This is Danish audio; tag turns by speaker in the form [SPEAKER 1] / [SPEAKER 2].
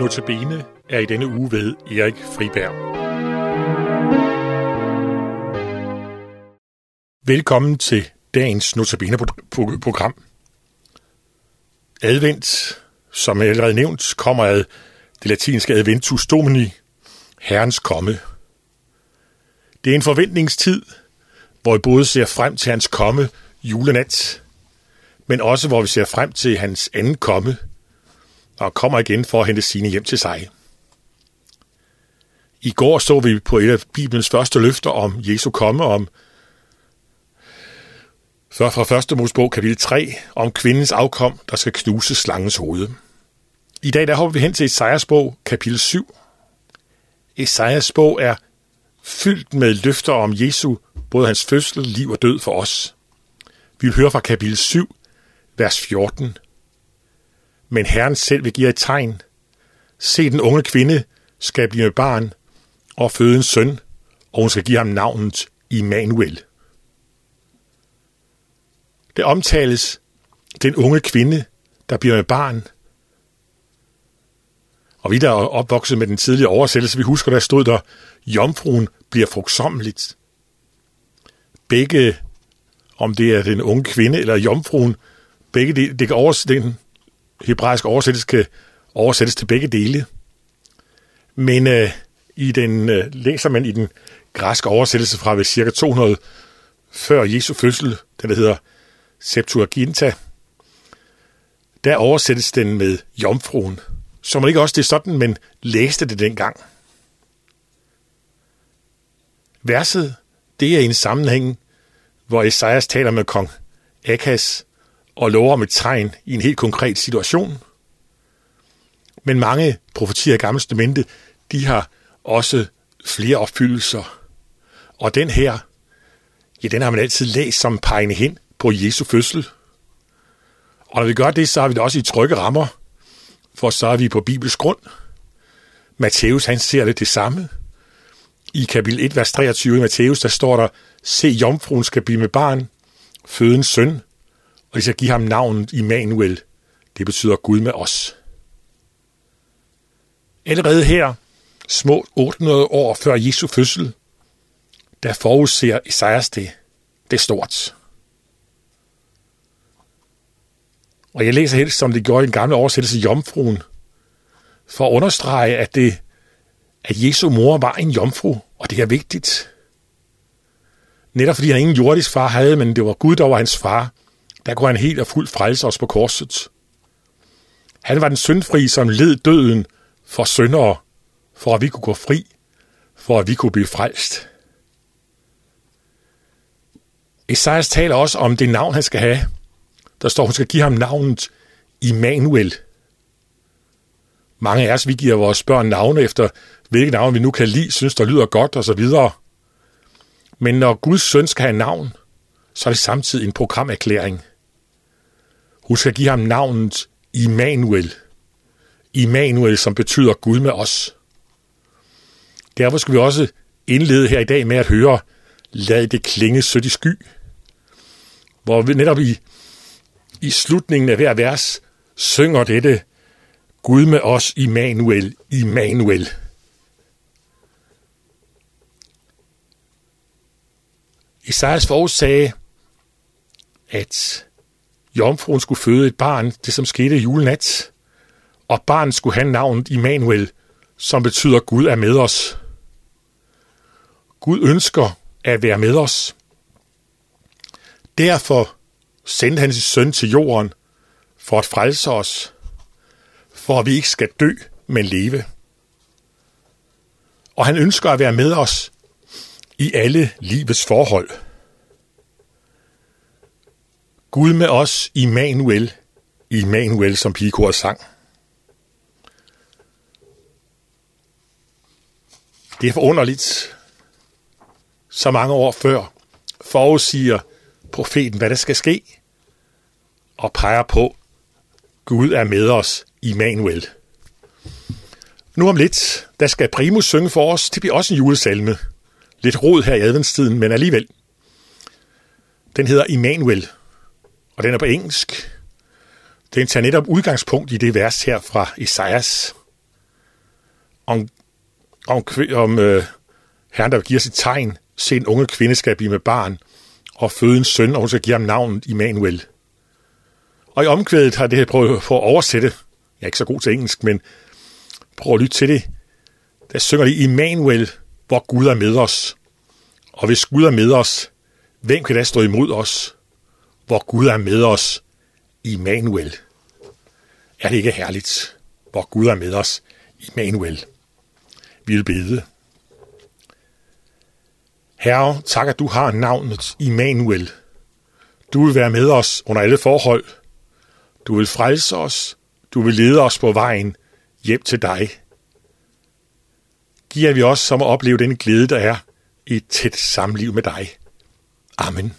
[SPEAKER 1] Notabene er i denne uge ved Erik Friberg. Velkommen til dagens Notabene-program. Advent, som jeg allerede nævnt, kommer af det latinske Adventus Domini, Herrens komme. Det er en forventningstid, hvor vi både ser frem til hans komme julenat, men også hvor vi ser frem til hans anden komme, og kommer igen for at hente sine hjem til sig. I går så vi på et af Bibelens første løfter om Jesu komme, om fra 1. Mosebog kapitel 3, om kvindens afkom, der skal knuse slangens hoved. I dag der hopper vi hen til Esajas bog, kapitel 7. Esajas bog er fyldt med løfter om Jesu, både hans fødsel, liv og død for os. Vi vil høre fra kapitel 7, vers 14. Men Herren selv vil give et tegn. Se, den unge kvinde skal blive med barn og føde en søn, og hun skal give ham navnet Immanuel. Det omtales den unge kvinde, der bliver med barn. Og vi, der er opvokset med den tidlige oversættelse, vi husker, der stod der, jomfruen bliver frugtsommeligt. Begge, om det er den unge kvinde eller jomfruen, begge det, det kan oversætte, hebraisk hebraiske oversættelse kan oversættes til begge dele. Men øh, i den øh, læser man i den græske oversættelse fra ved cirka 200 før Jesu fødsel, den der hedder Septuaginta, der oversættes den med jomfruen. Så man ikke også det er sådan, men læste det dengang. Verset, det er i en sammenhæng, hvor Esajas taler med kong Akas og lover om et tegn i en helt konkret situation. Men mange profetier i Gamle Testamente, de har også flere opfyldelser. Og den her, ja, den har man altid læst som pegende hen på Jesu fødsel. Og når vi gør det, så har vi det også i trygge rammer, for så er vi på Bibels grund. Matthæus, han ser det det samme. I kapitel 1, vers 23 i Matthæus, der står der, se, jomfruen skal blive med barn, føde en søn, og de skal give ham navnet Immanuel. Det betyder Gud med os. Allerede her, små 800 år før Jesu fødsel, der forudser Esajas det. Det er stort. Og jeg læser helst, som det gjorde i den gamle oversættelse, Jomfruen, for at understrege, at, det, at Jesu mor var en jomfru, og det er vigtigt. Netop fordi han ingen jordisk far havde, men det var Gud, der var hans far, der kunne han helt og fuldt frelse os på korset. Han var den syndfri, som led døden for syndere, for at vi kunne gå fri, for at vi kunne blive frelst. Esajas taler også om det navn, han skal have. Der står, hun skal give ham navnet Immanuel. Mange af os, vi giver vores børn navne efter, hvilke navn vi nu kan lide, synes, der lyder godt osv. Men når Guds søn skal have navn, så er det samtidig en programerklæring. Hun skal give ham navnet Immanuel. Immanuel, som betyder Gud med os. Derfor skal vi også indlede her i dag med at høre, lad det klinge sødt i sky. Hvor vi netop i, i slutningen af hver vers synger dette, Gud med os, Immanuel, Immanuel. Isaias forudsagde, at jomfruen skulle føde et barn, det som skete julenat, og barnet skulle have navnet Immanuel, som betyder Gud er med os. Gud ønsker at være med os. Derfor sendte han sin søn til jorden for at frelse os, for at vi ikke skal dø, men leve. Og han ønsker at være med os i alle livets forhold. Gud med os, Immanuel, Immanuel, som pigekor sang. Det er forunderligt. Så mange år før forudsiger profeten, hvad der skal ske, og peger på, Gud er med os, Immanuel. Nu om lidt, der skal Primus synge for os. Det bliver også en julesalme. Lidt rod her i adventstiden, men alligevel. Den hedder Immanuel, og den er på engelsk. Den tager netop udgangspunkt i det vers her fra Esajas. om, om, om øh, Herren, der giver sit tegn, se en unge kvinde skal blive med barn og føde en søn, og hun skal give ham navnet Immanuel. Og i omkvædet har det her prøvet på at oversætte. Jeg er ikke så god til engelsk, men prøv at lytte til det. Der synger de Immanuel, hvor Gud er med os. Og hvis Gud er med os, hvem kan da stå imod os? Hvor Gud er med os, Immanuel. Er det ikke herligt, hvor Gud er med os, Immanuel? Vi vil bede. Herre, tak at du har navnet Immanuel. Du vil være med os under alle forhold. Du vil frelse os. Du vil lede os på vejen hjem til dig. Giver vi os som at opleve den glæde, der er i et tæt samliv med dig. Amen.